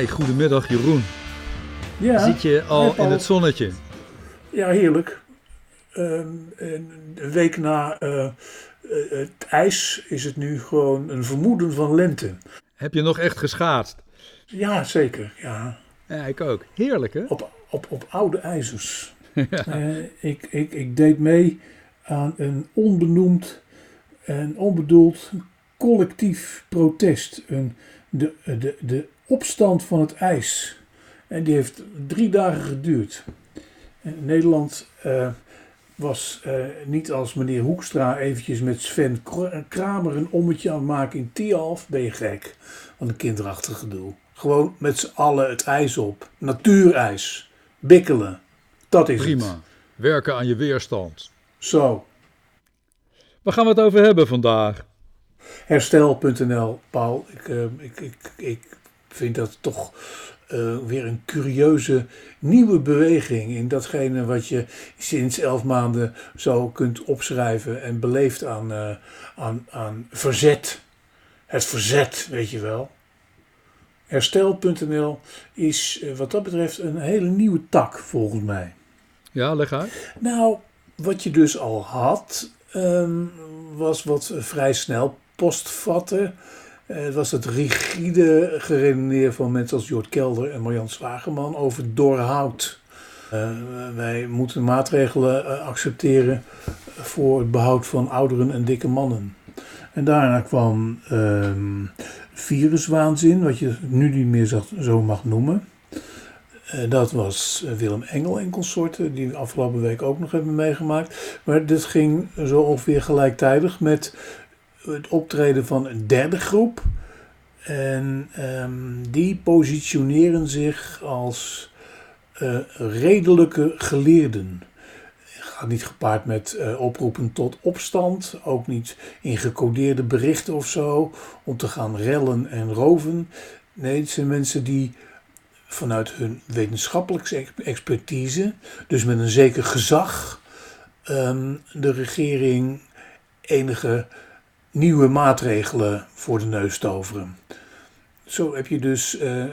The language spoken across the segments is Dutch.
Hey, goedemiddag Jeroen. Ja, Zit je al in het zonnetje? ja heerlijk. Ehm, en een week na eh, eh, het ijs is het nu gewoon een vermoeden van lente. Heb je nog echt geschaatst? Ja, zeker. Ja. Ja, ik ook. Heerlijk hè? Op, op, op oude ijzers. Eh, ik, ik, ik deed mee aan een onbenoemd en onbedoeld collectief protest. Een, de, de, de opstand van het ijs. En die heeft drie dagen geduurd. En Nederland eh, was eh, niet als meneer Hoekstra eventjes met Sven Kr- Kramer een ommetje aan het maken in Tialf. Ben je gek? Wat een kinderachtig gedoe. Gewoon met z'n allen het ijs op. Natuurijs. Bikkelen. Dat is het. Prima. Werken aan je weerstand. Zo. Waar gaan we het over hebben vandaag? Herstel.nl, Paul. Ik, eh, ik, ik, ik vind dat toch eh, weer een curieuze nieuwe beweging in datgene wat je sinds elf maanden zo kunt opschrijven en beleeft aan, eh, aan, aan verzet. Het verzet, weet je wel. Herstel.nl is eh, wat dat betreft een hele nieuwe tak volgens mij. Ja, leg uit. Nou, wat je dus al had, ehm, was wat vrij snel postvatten. Eh, Het was het rigide geredeneer van mensen als Jort Kelder en Marjan Zwageman over doorhoud. Eh, wij moeten maatregelen eh, accepteren voor het behoud van ouderen en dikke mannen. En daarna kwam ehm, viruswaanzin, wat je nu niet meer zo- mag noemen. Dat was Willem Engel en consorten, die we afgelopen week ook nog hebben meegemaakt. Maar dit ging zo ongeveer gelijktijdig met het optreden van een derde groep. En ehm, die positioneren zich als eh, redelijke geleerden. Gaat niet gepaard met eh, oproepen tot opstand, ook niet in gecodeerde berichten of zo, om te gaan rellen en roven. Nee, het zijn mensen die vanuit hun wetenschappelijke ex- expertise, dus met een zeker gezag, ehm, de regering enige nieuwe maatregelen voor de neus toveren. Zo heb je dus eh,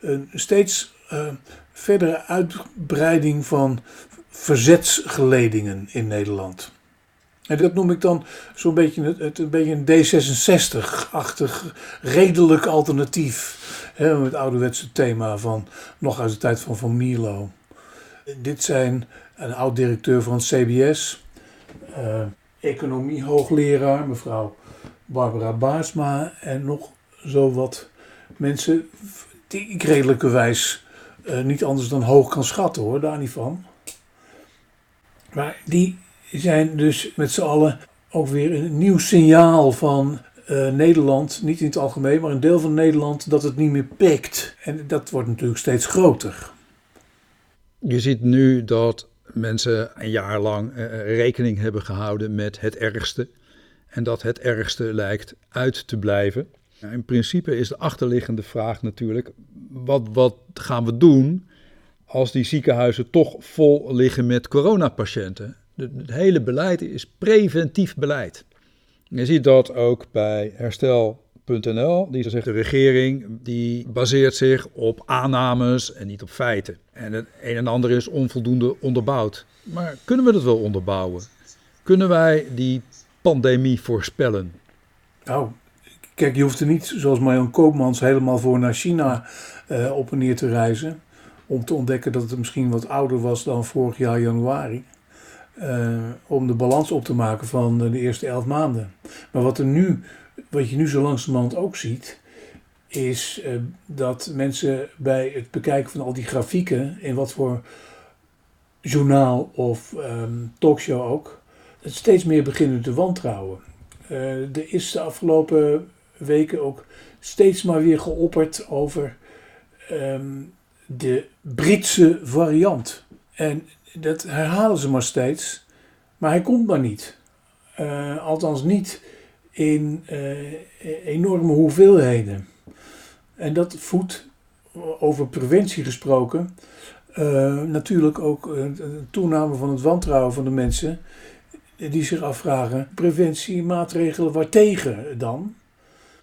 een steeds eh, verdere uitbreiding van verzetsgeledingen in Nederland. En dat noem ik dan zo'n beetje, het, een beetje een D66-achtig redelijk alternatief. Hè, met het ouderwetse thema van nog uit de tijd van Van Mierlo. Dit zijn een oud-directeur van het CBS, eh, economie-hoogleraar, mevrouw Barbara Baarsma en nog zo wat mensen die ik redelijkerwijs eh, niet anders dan hoog kan schatten hoor, daar niet van. Maar die zijn dus met z'n allen ook weer een nieuw signaal van eh, Nederland, niet in het algemeen, maar een deel van Nederland, dat het niet meer pikt. En dat wordt natuurlijk steeds groter. Je ziet nu dat mensen een jaar lang eh, rekening hebben gehouden met het ergste. En dat het ergste lijkt uit te blijven. In principe is de achterliggende vraag natuurlijk: wat, wat gaan we doen als die ziekenhuizen toch vol liggen met coronapatiënten? Het hele beleid is preventief beleid. Je ziet dat ook bij herstel.nl. Die zegt de regering die baseert zich op aannames en niet op feiten. En het een en ander is onvoldoende onderbouwd. Maar kunnen we dat wel onderbouwen? Kunnen wij die pandemie voorspellen? Nou, kijk, je hoeft er niet, zoals Marjan Koopmans, helemaal voor naar China eh, op en neer te reizen. Om te ontdekken dat het misschien wat ouder was dan vorig jaar januari. Eh, om de balans op te maken van eh, de eerste elf maanden. Maar wat, er nu, wat je nu zo langzamerhand ook ziet, is dat mensen bij het bekijken van al die grafieken, in wat voor journaal of ehm, talkshow ook, steeds meer beginnen te wantrouwen. Eh, er is de afgelopen weken ook steeds maar weer geopperd over ehm, de Britse variant. En dat herhalen ze maar steeds, maar hij komt maar niet. Eh, althans niet in eh, enorme hoeveelheden. En dat voedt, over preventie gesproken, natuurlijk ook een toename van het wantrouwen van de mensen die zich afvragen, preventiemaatregelen waartegen dan?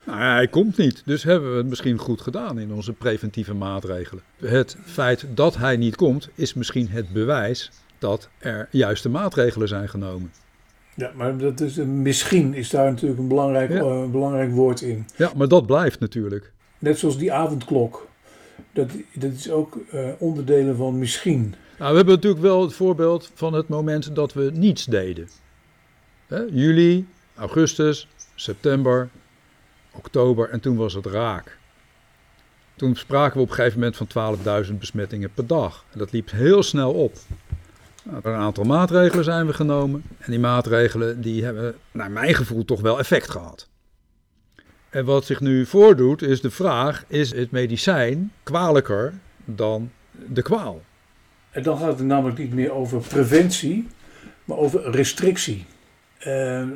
Nou hij komt niet. Dus hebben we het misschien goed gedaan in onze preventieve maatregelen. Het feit dat hij niet komt, is misschien het bewijs dat er juiste maatregelen zijn genomen. Ja, maar dat is, misschien is daar natuurlijk een belangrijk, Ja. eh, belangrijk woord in. Ja, maar dat blijft natuurlijk. Net zoals die avondklok. Dat, dat is ook eh, onderdelen van misschien. Nou, we hebben natuurlijk wel het voorbeeld van het moment dat we niets deden. Juli, augustus, september, oktober en toen was het raak. Toen spraken we op een gegeven moment van 12.000 besmettingen per dag. En dat liep heel snel op. Nou, een aantal maatregelen zijn we genomen. En die maatregelen die hebben naar mijn gevoel toch wel effect gehad. En wat zich nu voordoet is de vraag, is het medicijn kwalijker dan de kwaal? En dan gaat het namelijk niet meer over preventie, maar over restrictie. Eh,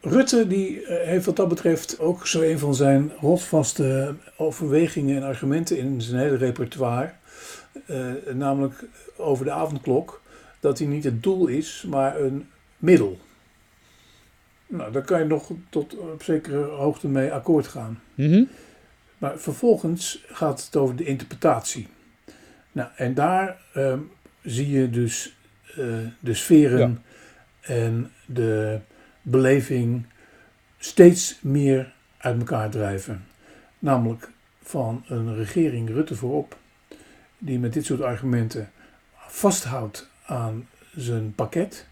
Rutte die eh, heeft wat dat betreft ook zo een van zijn rotvaste overwegingen en argumenten in zijn hele repertoire. eh, namelijk over de avondklok. Dat die niet het doel is, maar een middel. Nou, daar kan je nog tot op zekere hoogte mee akkoord gaan. Mhm. Maar vervolgens gaat het over de interpretatie. Nou, en daar ehm, zie je dus eh, de sferen en de beleving steeds meer uit elkaar drijven. Namelijk van een regering Rutte voorop, die met dit soort argumenten vasthoudt aan zijn pakket.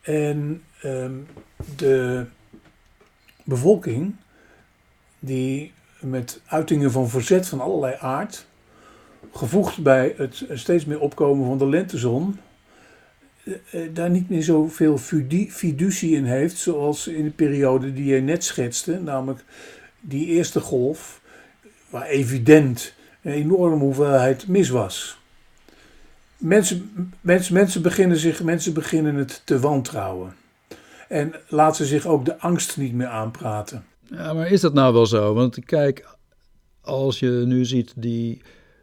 En ehm, de bevolking die met uitingen van verzet van allerlei aard, gevoegd bij het steeds meer opkomen van de lentezon, daar niet meer zoveel fiducie in heeft, zoals in de periode die je net schetste, namelijk die eerste golf, waar evident een enorme hoeveelheid mis was. Mensen, mensen, mensen, beginnen zich, mensen beginnen het te wantrouwen. En laten zich ook de angst niet meer aanpraten. Ja, maar is dat nou wel zo? Want kijk, als je nu ziet die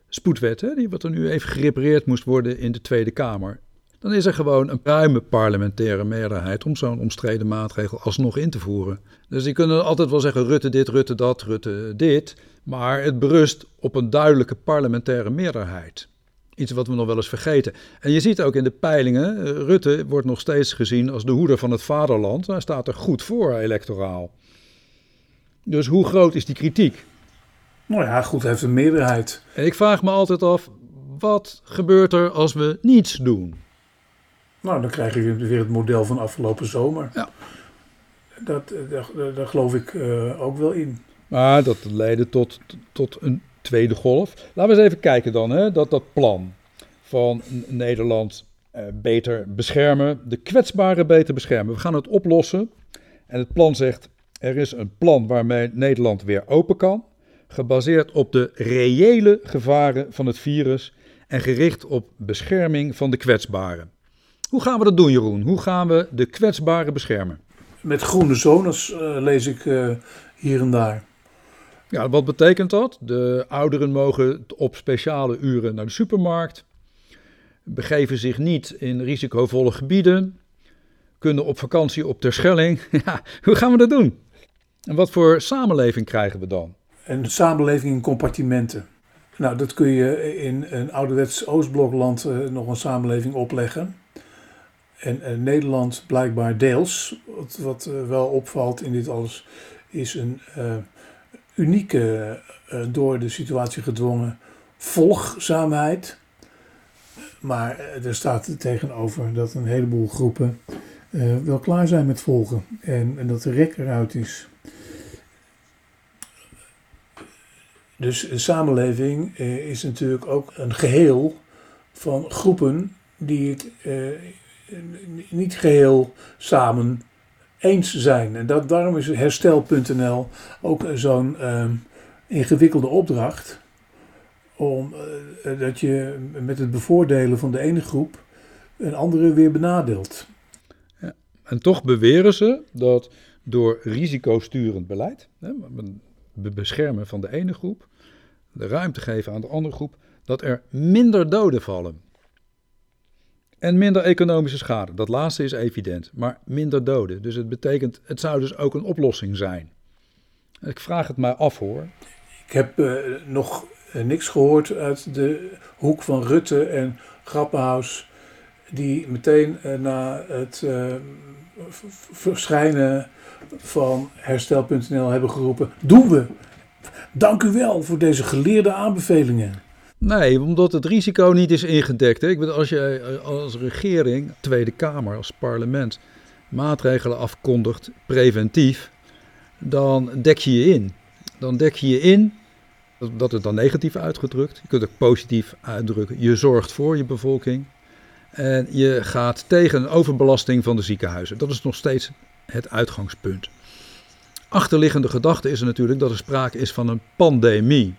spoedwet, hè, die wat er nu even gerepareerd moest worden in de Tweede Kamer. Dan is er gewoon een ruime parlementaire meerderheid om zo'n omstreden maatregel alsnog in te voeren. Dus die kunnen altijd wel zeggen Rutte dit, Rutte dat, Rutte dit. Maar het berust op een duidelijke parlementaire meerderheid. Iets wat we nog wel eens vergeten. En je ziet ook in de peilingen, eh, Rutte wordt nog steeds gezien als de hoeder van het vaderland. Hij staat er goed voor electoraal. Dus hoe groot is die kritiek? Nou ja, goed, heeft een meerderheid. En ik vraag me altijd af, wat gebeurt er als we niets doen? Nou, dan krijg je weer het model van afgelopen zomer. Ja. Dat, eh, daar, daar geloof ik eh, ook wel in. Maar dat leidde tot, tot een tweede golf. Laten we eens even kijken dan, hè, dat, dat plan van Nederland eh, beter beschermen, de kwetsbaren beter beschermen. We gaan het oplossen. En het plan zegt, er is een plan waarmee Nederland weer open kan, gebaseerd op de reële gevaren van het virus en gericht op bescherming van de kwetsbaren. Hoe gaan we dat doen, Jeroen? Hoe gaan we de kwetsbaren beschermen? Met groene zones eh, lees ik eh, hier en daar. Ja, wat betekent dat? De ouderen mogen op speciale uren naar de supermarkt, begeven zich niet in risicovolle gebieden, kunnen op vakantie op Terschelling. Ja, hoe gaan we dat doen? En wat voor samenleving krijgen we dan? En de samenleving in compartimenten. Nou, dat kun je in een ouderwets Oostblokland eh, nog een samenleving opleggen. En Nederland blijkbaar deels, wat, wat eh, wel opvalt in dit alles, is een eh, unieke, eh, door de situatie gedwongen volgzaamheid. Maar er staat er tegenover dat een heleboel groepen wel klaar zijn met volgen. En, en dat de rek eruit is. Dus een samenleving is natuurlijk ook een geheel van groepen die het niet geheel samen eens zijn. En dat, daarom is herstel.nl ook zo'n eh, ingewikkelde opdracht. Om eh, dat je met het bevoordelen van de ene groep een andere weer benadeelt. En toch beweren ze dat door risicosturend beleid, hè, be- beschermen van de ene groep, de ruimte geven aan de andere groep, dat er minder doden vallen. En minder economische schade. Dat laatste is evident, maar minder doden. Dus het betekent, het zou dus ook een oplossing zijn. Ik vraag het maar af hoor. Ik heb uh, nog niks gehoord uit de hoek van Rutte en Grappenhaus, die meteen uh, na het verschijnen van herstel.nl hebben geroepen: Doen we! Dank u wel voor deze geleerde aanbevelingen. Nee, omdat het risico niet is ingedekt. Ik bedoel, als je als regering, Tweede Kamer, als parlement maatregelen afkondigt preventief, dan dek je je in. Dan dek je je in, dat is dan negatief uitgedrukt. Je kunt het positief uitdrukken. Je zorgt voor je bevolking. En je gaat tegen een overbelasting van de ziekenhuizen. Dat is nog steeds het uitgangspunt. Achterliggende gedachte is er natuurlijk dat er sprake is van een pandemie.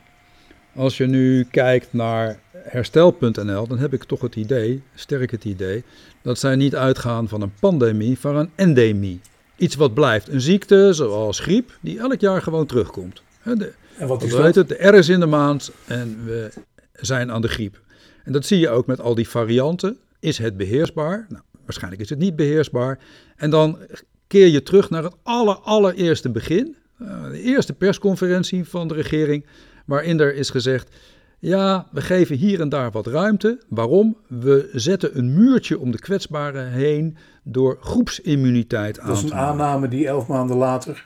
Als je nu kijkt naar herstel.nl, dan heb ik toch het idee, sterk het idee, dat zij niet uitgaan van een pandemie, maar een endemie. Iets wat blijft. Een ziekte zoals griep, die elk jaar gewoon terugkomt. De, en wat is dat? Het, de R is in de maand en we zijn aan de griep. En dat zie je ook met al die varianten. Is het beheersbaar? Nou, waarschijnlijk is het niet beheersbaar. En dan keer je terug naar het aller, allereerste begin. Uh, de eerste persconferentie van de regering, waarin er is gezegd: ja, we geven hier en daar wat ruimte. Waarom? We zetten een muurtje om de kwetsbaren heen door groepsimmuniteit aan te Dat is een aanname die elf maanden later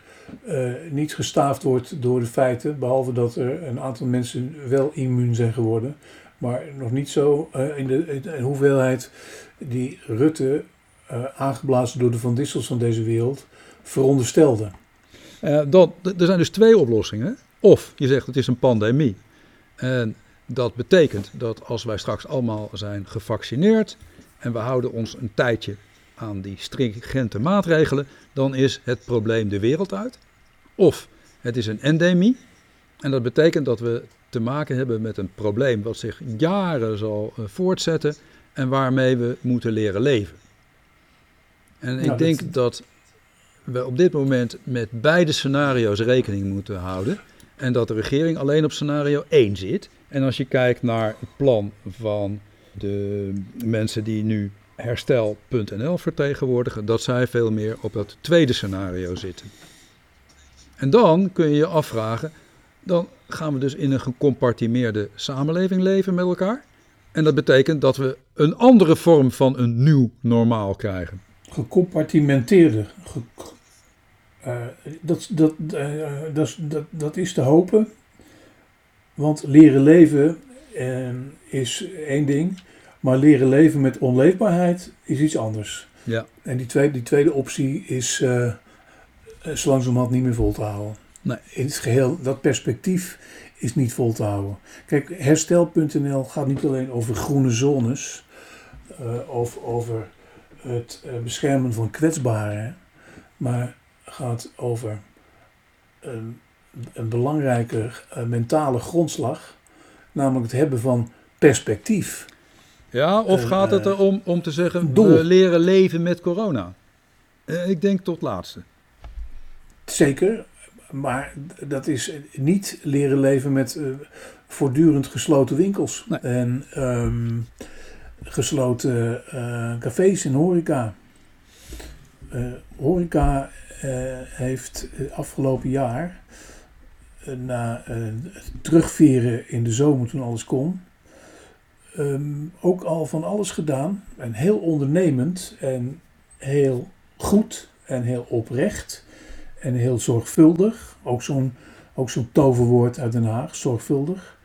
uh, niet gestaafd wordt door de feiten. Behalve dat er een aantal mensen wel immuun zijn geworden. Maar nog niet zo uh, in, de, in, de, hoeveelheid die Rutte, uh, aangeblazen door de Van Dissels van deze wereld, veronderstelde. dan, er zijn dus twee oplossingen. Of je zegt het is een pandemie. En dat betekent dat als wij straks allemaal zijn gevaccineerd en we houden ons een tijdje aan die stringente maatregelen, dan is het probleem de wereld uit. Of het is een endemie. En dat betekent dat we te maken hebben met een probleem wat zich jaren zal uh, voortzetten en waarmee we moeten leren leven. En ik denk dat... dat we op dit moment met beide scenario's rekening moeten houden. En dat de regering alleen op scenario 1 zit. En als je kijkt naar het plan van de mensen die nu herstel.nl vertegenwoordigen, dat zij veel meer op dat tweede scenario zitten. En dan kun je je afvragen, dan gaan we dus in een gecompartimeerde samenleving leven met elkaar. En dat betekent dat we een andere vorm van een nieuw normaal krijgen. Gecompartimenteerde. Ge uh, dat, dat, uh, dat, dat, dat is te hopen. Want leren leven uh, is één ding. Maar leren leven met onleefbaarheid is iets anders. Ja. En die tweede, die tweede optie is uh, zo langzamerhand niet meer vol te houden. Nee. In het geheel, dat perspectief is niet vol te houden. Kijk, herstel.nl gaat niet alleen over groene zones, uh, of over het uh, beschermen van kwetsbaren, maar gaat over een, een belangrijke mentale grondslag, namelijk het hebben van perspectief. Ja, of uh, gaat het erom om te zeggen, doel. we leren leven met corona? Uh, ik denk tot laatste. Zeker, maar dat is niet leren leven met uh, voortdurend gesloten winkels. Nee. En um, gesloten cafés en horeca. Horeca heeft afgelopen jaar, na het terugveren in de zomer toen alles kon um, ook al van alles gedaan. En heel ondernemend en heel goed en heel oprecht en heel zorgvuldig. Ook zo'n ook zo'n toverwoord uit Den Haag, zorgvuldig.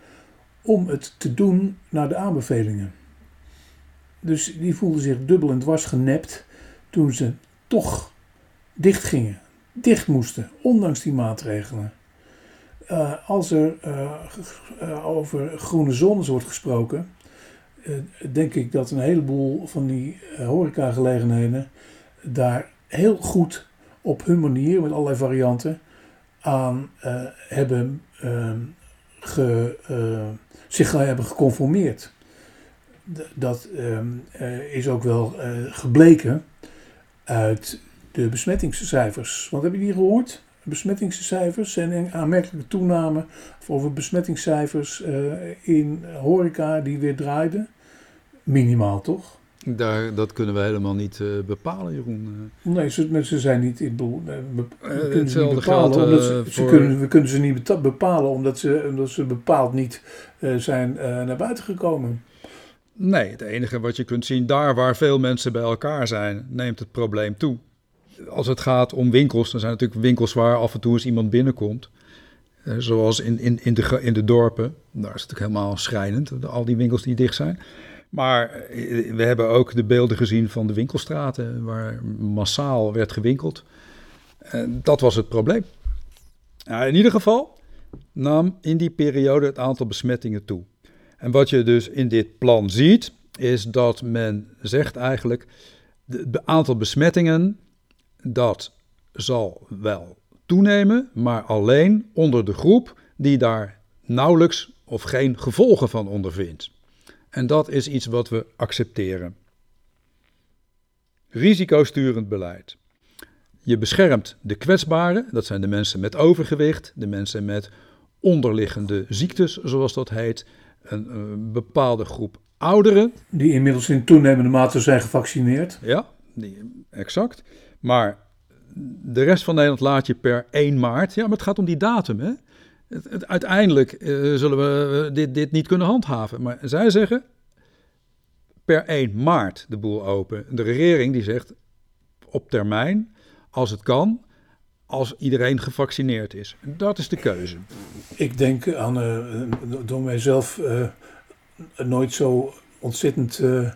Om het te doen naar de aanbevelingen. Dus die voelden zich dubbel en dwars genept toen ze toch dicht gingen. Dicht moesten, ondanks die maatregelen. Uh, als er uh, uh, over groene zones wordt gesproken, denk ik dat een heleboel van die horecagelegenheden daar heel goed op hun manier, met allerlei varianten, aan hebben ge, zich hebben geconformeerd. Dat um, is ook wel gebleken uit de besmettingscijfers. Want heb je die gehoord? besmettingscijfers en een aanmerkelijke toename over besmettingscijfers uh, in horeca die weer draaiden. Minimaal toch? Daar, dat kunnen we helemaal niet uh, bepalen, Jeroen. Nee, ze, ze zijn niet in. We, uh, kunnen ze niet bepalen. Geldt, omdat ze, voor... kunnen, we kunnen ze niet bepalen omdat ze, omdat ze bepaald niet zijn naar buiten gekomen. Nee, het enige wat je kunt zien, daar waar veel mensen bij elkaar zijn, neemt het probleem toe. Als het gaat om winkels, dan zijn natuurlijk winkels waar af en toe eens iemand binnenkomt. Eh, zoals in, in, in, de, in de dorpen. Daar is het natuurlijk helemaal schrijnend, al die winkels die dicht zijn. Maar eh, we hebben ook de beelden gezien van de winkelstraten, waar massaal werd gewinkeld. En dat was het probleem. in ieder geval nam in die periode het aantal besmettingen toe. En wat je dus in dit plan ziet, is dat men zegt eigenlijk, het aantal besmettingen, dat zal wel toenemen, maar alleen onder de groep die daar nauwelijks of geen gevolgen van ondervindt. En dat is iets wat we accepteren. Risicosturend beleid. Je beschermt de kwetsbaren, dat zijn de mensen met overgewicht, de mensen met onderliggende ziektes, zoals dat heet, een, bepaalde groep ouderen. Die inmiddels in toenemende mate zijn gevaccineerd. Ja, die, exact. Maar de rest van Nederland laat je per 1 maart. Ja, maar het gaat om die datum. Hè? Het, uiteindelijk uh, zullen we dit, dit niet kunnen handhaven. Maar zij zeggen per 1 maart de boel open. De regering die zegt op termijn, als het kan, als iedereen gevaccineerd is. Dat is de keuze. Ik denk aan, uh, door mijzelf uh, nooit zo ontzettend uh,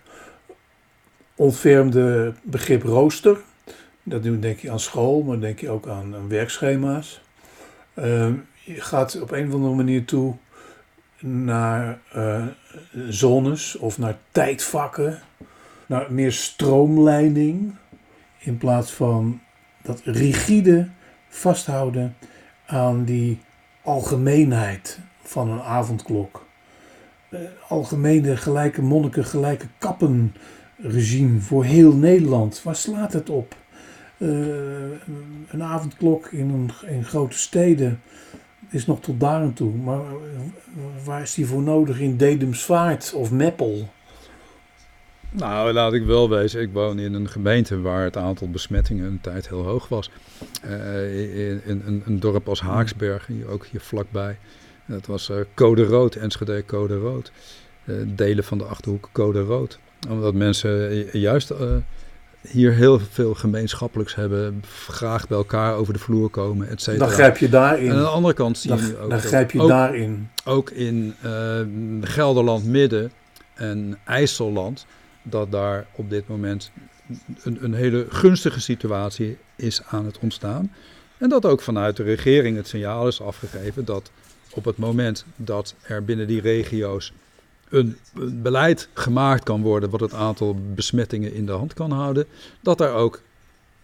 ontfermde begrip rooster. Dat denk je aan school, maar denk je ook aan, aan werkschema's. Ehm, je gaat op een of andere manier toe naar zones of naar tijdvakken, naar meer stroomleiding in plaats van dat rigide vasthouden aan die algemeenheid van een avondklok. Uh, algemene gelijke monniken, gelijke kappen regime voor heel Nederland. Waar slaat het op? Uh, een avondklok in, een, in grote steden is nog tot daar aan toe. Maar waar is die voor nodig in Dedemsvaart of Meppel? Nou, laat ik wel wezen. Ik woon in een gemeente waar het aantal besmettingen een tijd heel hoog was. Uh, in, een, een, dorp als Haaksberg, hier, ook hier vlakbij. Dat was uh, code rood, Enschede code rood. Uh, delen van de Achterhoek code rood. Omdat mensen juist hier heel veel gemeenschappelijks hebben. Graag bij elkaar over de vloer komen, et cetera. Dan grijp je daarin. En aan de andere kant zie je ook... Dan grijp je daarin. Ook in Gelderland Midden en IJsselland dat daar op dit moment een, een hele gunstige situatie is aan het ontstaan. En dat ook vanuit de regering het signaal is afgegeven dat op het moment dat er binnen die regio's een, beleid gemaakt kan worden wat het aantal besmettingen in de hand kan houden, dat daar ook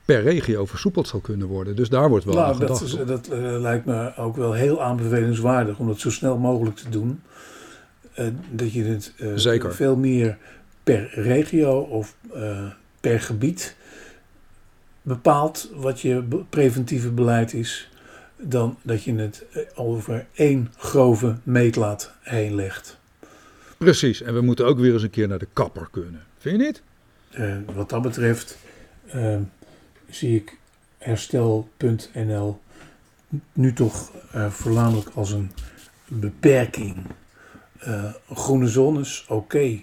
per regio versoepeld zal kunnen worden. Dus daar wordt wel nou, aan gedacht. Dat, is, dat uh, lijkt me ook wel heel aanbevelenswaardig om dat zo snel mogelijk te doen. Uh, dat je het uh, veel meer per regio of uh, per gebied bepaalt wat je preventieve beleid is, dan dat je het eh, over één grove meetlaat heen legt. Precies, en we moeten ook weer eens een keer naar de kapper kunnen. Vind je niet? Uh, wat dat betreft uh, zie ik herstel.nl nu toch uh, voornamelijk als een beperking. groene zones, oké.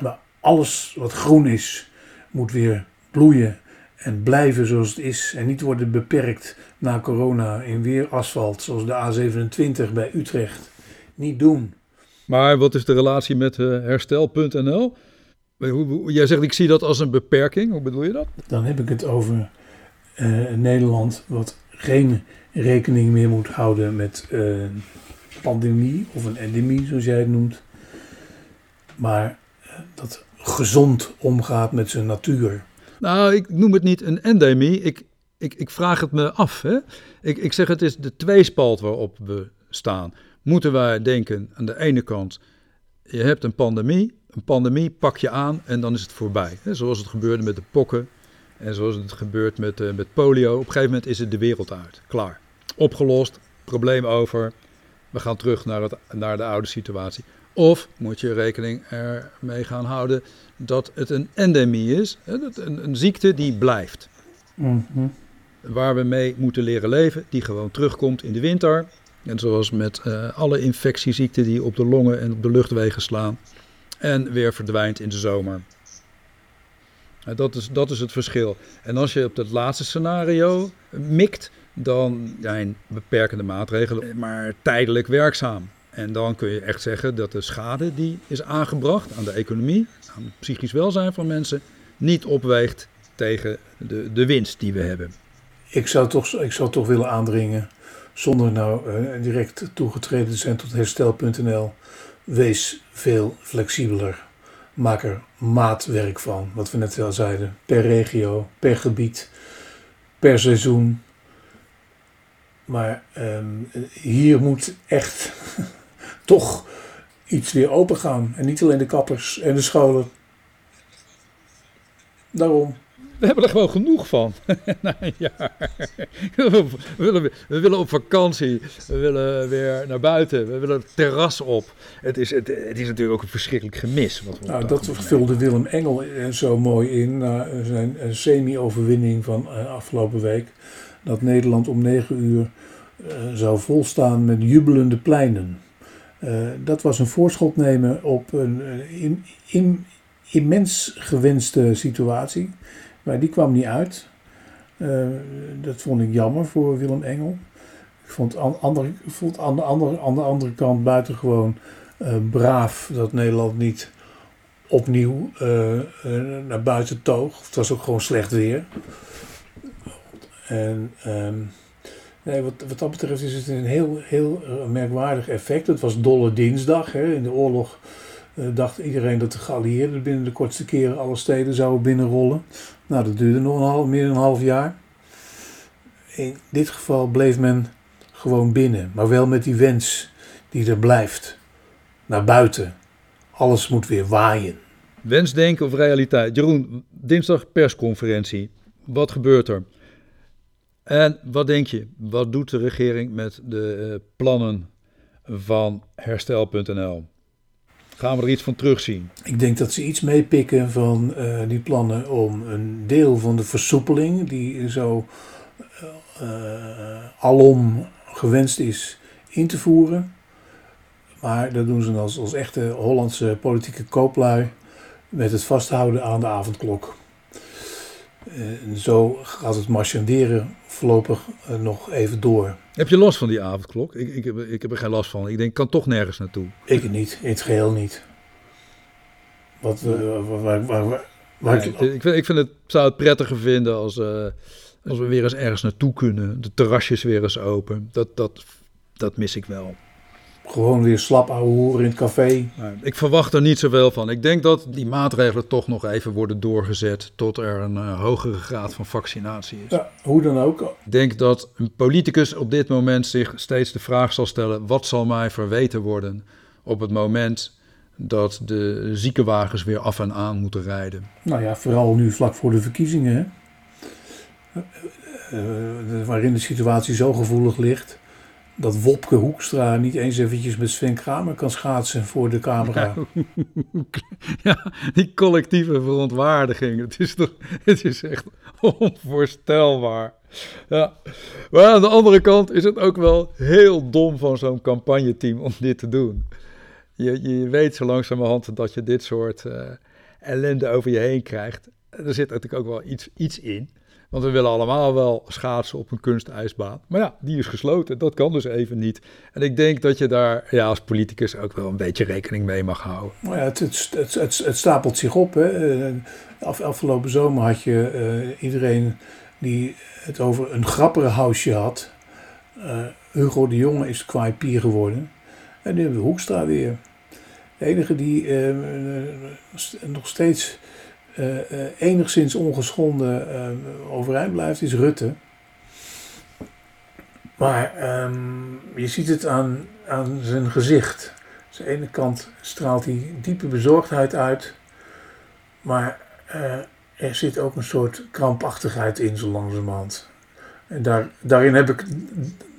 Maar alles wat groen is, moet weer bloeien en blijven zoals het is. En niet worden beperkt na corona in weer asfalt, zoals de A27 bij Utrecht. Niet doen. Maar wat is de relatie met uh, herstel.nl? Jij zegt, ik zie dat als een beperking. Hoe bedoel je dat? Dan heb ik het over uh, Nederland, wat geen rekening meer moet houden met uh, pandemie of een endemie, zoals jij het noemt. Maar dat gezond omgaat met zijn natuur. Nou, ik noem het niet een endemie. Ik, ik, ik vraag het me af. Hè? Ik, ik zeg het is de tweespalt waarop we staan. Moeten wij denken aan de ene kant, je hebt een pandemie. Een pandemie pak je aan en dan is het voorbij. Hè? Zoals het gebeurde met de pokken en zoals het gebeurt met, uh, met polio. Op een gegeven moment is het de wereld uit. Klaar. Opgelost, probleem over. We gaan terug naar, het, naar de oude situatie. Of moet je rekening ermee gaan houden dat het een endemie is, een, een ziekte die blijft. Mhm. Waar we mee moeten leren leven, die gewoon terugkomt in de winter. En zoals met eh, alle infectieziekten die op de longen en op de luchtwegen slaan. En weer verdwijnt in de zomer. Dat, is, dat is het verschil. En als je op het laatste scenario mikt, dan zijn beperkende maatregelen maar tijdelijk werkzaam. En dan kun je echt zeggen dat de schade die is aangebracht aan de economie, aan het psychisch welzijn van mensen, niet opweegt tegen de, de winst die we hebben. Ik zou toch, ik zou toch willen aandringen, zonder nou uh, direct toegetreden te zijn tot herstel.nl, wees veel flexibeler. Maak er maatwerk van, wat we net al zeiden, per regio, per gebied, per seizoen. Maar um, hier moet echt toch iets weer open gaan. En niet alleen de kappers en de scholen. Daarom. We hebben er gewoon genoeg van. ja. we, willen, we willen op vakantie. We willen weer naar buiten. We willen het terras op. Het is, het, het is natuurlijk ook een verschrikkelijk gemis. Wat we nou, dat vulde Willem Engel zo mooi in. Na zijn semi-overwinning van uh, afgelopen week. Dat Nederland om negen uur uh, zou volstaan met jubelende pleinen. Uh, dat was een voorschot nemen op een in, in, immens gewenste situatie. Maar die kwam niet uit. Uh, dat vond ik jammer voor Willem Engel. Ik vond, an, andere, vond aan, de andere, aan de andere kant buitengewoon uh, braaf dat Nederland niet opnieuw naar buiten toog. Het was ook gewoon slecht weer. En... Um, Nee, wat, wat dat betreft is het een heel, heel uh, merkwaardig effect. Het was dolle dinsdag. Hè. In de oorlog uh, dacht iedereen dat de geallieerden binnen de kortste keren alle steden zouden binnenrollen. Nou, dat duurde nog een half, meer dan een half jaar. In dit geval bleef men gewoon binnen, maar wel met die wens die er blijft. Naar buiten. Alles moet weer waaien. Wensdenken of realiteit? Jeroen, dinsdag persconferentie. Wat gebeurt er? En wat denk je? Wat doet de regering met de uh, plannen van herstel.nl? Gaan we er iets van terugzien? Ik denk dat ze iets meepikken van uh, die plannen om een deel van de versoepeling, die zo uh, alom gewenst is, in te voeren. Maar dat doen ze als, als echte Hollandse politieke kooplui met het vasthouden aan de avondklok. En zo gaat het marchanderen voorlopig uh, nog even door. Heb je last van die avondklok? Ik, ik, heb, ik heb er geen last van. Ik denk, ik kan toch nergens naartoe. Ik niet, in het geheel niet. Wat, uh, waar, waar, waar, nee, ik, ik, vind, ik vind het, zou het prettiger vinden als, uh, als we weer eens ergens naartoe kunnen. De terrasjes weer eens open. Dat, dat, dat mis ik wel gewoon weer slap ouwe hoeren in het café. Ik verwacht er niet zoveel van. Ik denk dat die maatregelen toch nog even worden doorgezet tot er een uh, hogere graad van vaccinatie is. Ja, hoe dan ook. Ik denk dat een politicus op dit moment zich steeds de vraag zal stellen: wat zal mij verweten worden op het moment dat de ziekenwagens weer af en aan moeten rijden? Nou ja, vooral nu vlak voor de verkiezingen. Uh, waarin de situatie zo gevoelig ligt dat Wopke Hoekstra niet eens eventjes met Sven Kramer kan schaatsen voor de camera. Ja, die collectieve verontwaardiging. Het is, toch, het is echt onvoorstelbaar. Ja. Maar aan de andere kant is het ook wel heel dom van zo'n campagneteam om dit te doen. Je, je weet zo langzamerhand dat je dit soort uh, ellende over je heen krijgt. Er zit natuurlijk ook wel iets, iets in. Want we willen allemaal wel schaatsen op een kunstijsbaan. Maar ja, die is gesloten. Dat kan dus even niet. En ik denk dat je daar ja, als politicus ook wel een beetje rekening mee mag houden. Nou ja, het, het, het, het, stapelt zich op. Hè. Eh, af, afgelopen zomer had je uh, iedereen die het over een grapperenhuisje had. Uh, Hugo de Jonge is pier geworden. En nu hebben we Hoekstra weer. De enige die nog steeds uh, uh, enigszins ongeschonden uh, overeind blijft, is Rutte. Maar um, je ziet het aan, aan zijn gezicht. Aan de ene kant straalt hij diepe bezorgdheid uit, maar er zit ook een soort krampachtigheid in, zo langzamerhand. En daar, daarin heb ik,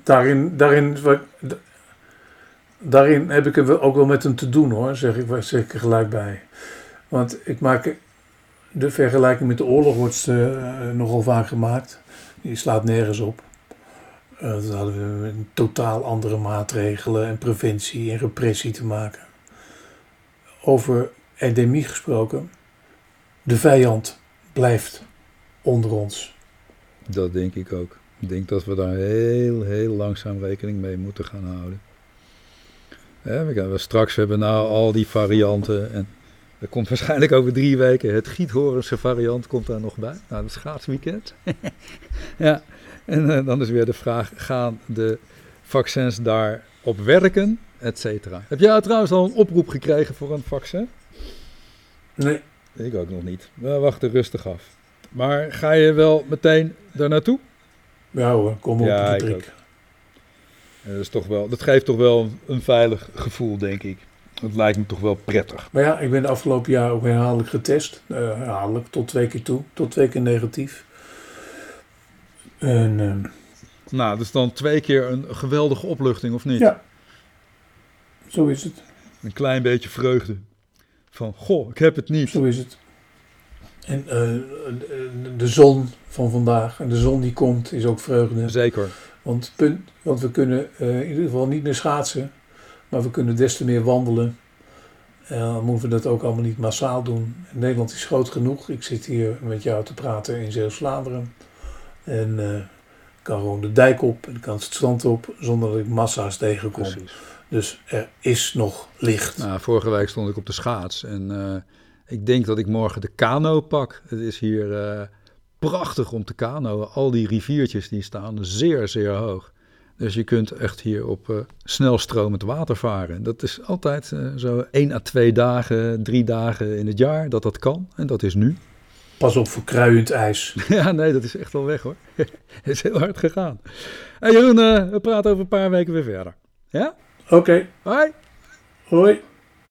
daarin, daarin, daarin heb ik ook wel met hem te doen hoor, zeg ik, zeg ik er gelijk bij. Want ik maak de vergelijking met de oorlog wordt uh, nogal vaak gemaakt. Die slaat nergens op. Uh, hadden we totaal andere maatregelen en preventie en repressie te maken. Over endemie gesproken, de vijand blijft onder ons. Dat denk ik ook. Ik denk dat we daar heel, heel langzaam rekening mee moeten gaan houden. we gaan, straks hebben nou al die varianten en er komt waarschijnlijk over drie weken het Giethorense variant komt daar nog bij. Nou, het schaatsweekend. ja, en uh, dan is weer de vraag, gaan de vaccins daarop werken, et cetera. Heb jij trouwens al een oproep gekregen voor een vaccin? Nee. Ik ook nog niet. We wachten rustig af. Maar ga je wel meteen daar naartoe? Ja hoor, kom op ja, de prik. Dat, is toch wel, dat geeft toch wel een veilig gevoel, denk ik. Dat lijkt me toch wel prettig. Maar ja, ik ben de afgelopen jaar ook herhaaldelijk getest. Uh, herhaaldelijk, tot twee keer toe. Tot twee keer negatief. En, uh, nou, dus dan twee keer een geweldige opluchting, of niet? Ja, zo is het. Een klein beetje vreugde. Van, goh, ik heb het niet. Zo is het. En uh, de zon van vandaag en de zon die komt is ook vreugde. Zeker. Want, punt, want we kunnen uh, in ieder geval niet meer schaatsen, maar we kunnen des te meer wandelen. En dan moeten we dat ook allemaal niet massaal doen. Nederland is groot genoeg. Ik zit hier met jou te praten in Zeeuws-Vlaanderen. En uh, ik kan gewoon de dijk op en ik kan het strand op zonder dat ik massa's tegenkom. Precies. Dus er is nog licht. Nou, vorige week stond ik op de schaats en ik denk dat ik morgen de kano pak. Het is hier uh, prachtig om te kanoën. Al die riviertjes die staan zeer, zeer hoog. Dus je kunt echt hier op uh, snelstromend water varen. Dat is altijd uh, zo één à twee dagen, drie dagen in het jaar dat dat kan. En dat is nu. Pas op voor kruiend ijs. ja, nee, dat is echt wel weg hoor. Het is heel hard gegaan. Hey Jeroen, we praten over een paar weken weer verder. Ja? Oké. Hoi. Hoi.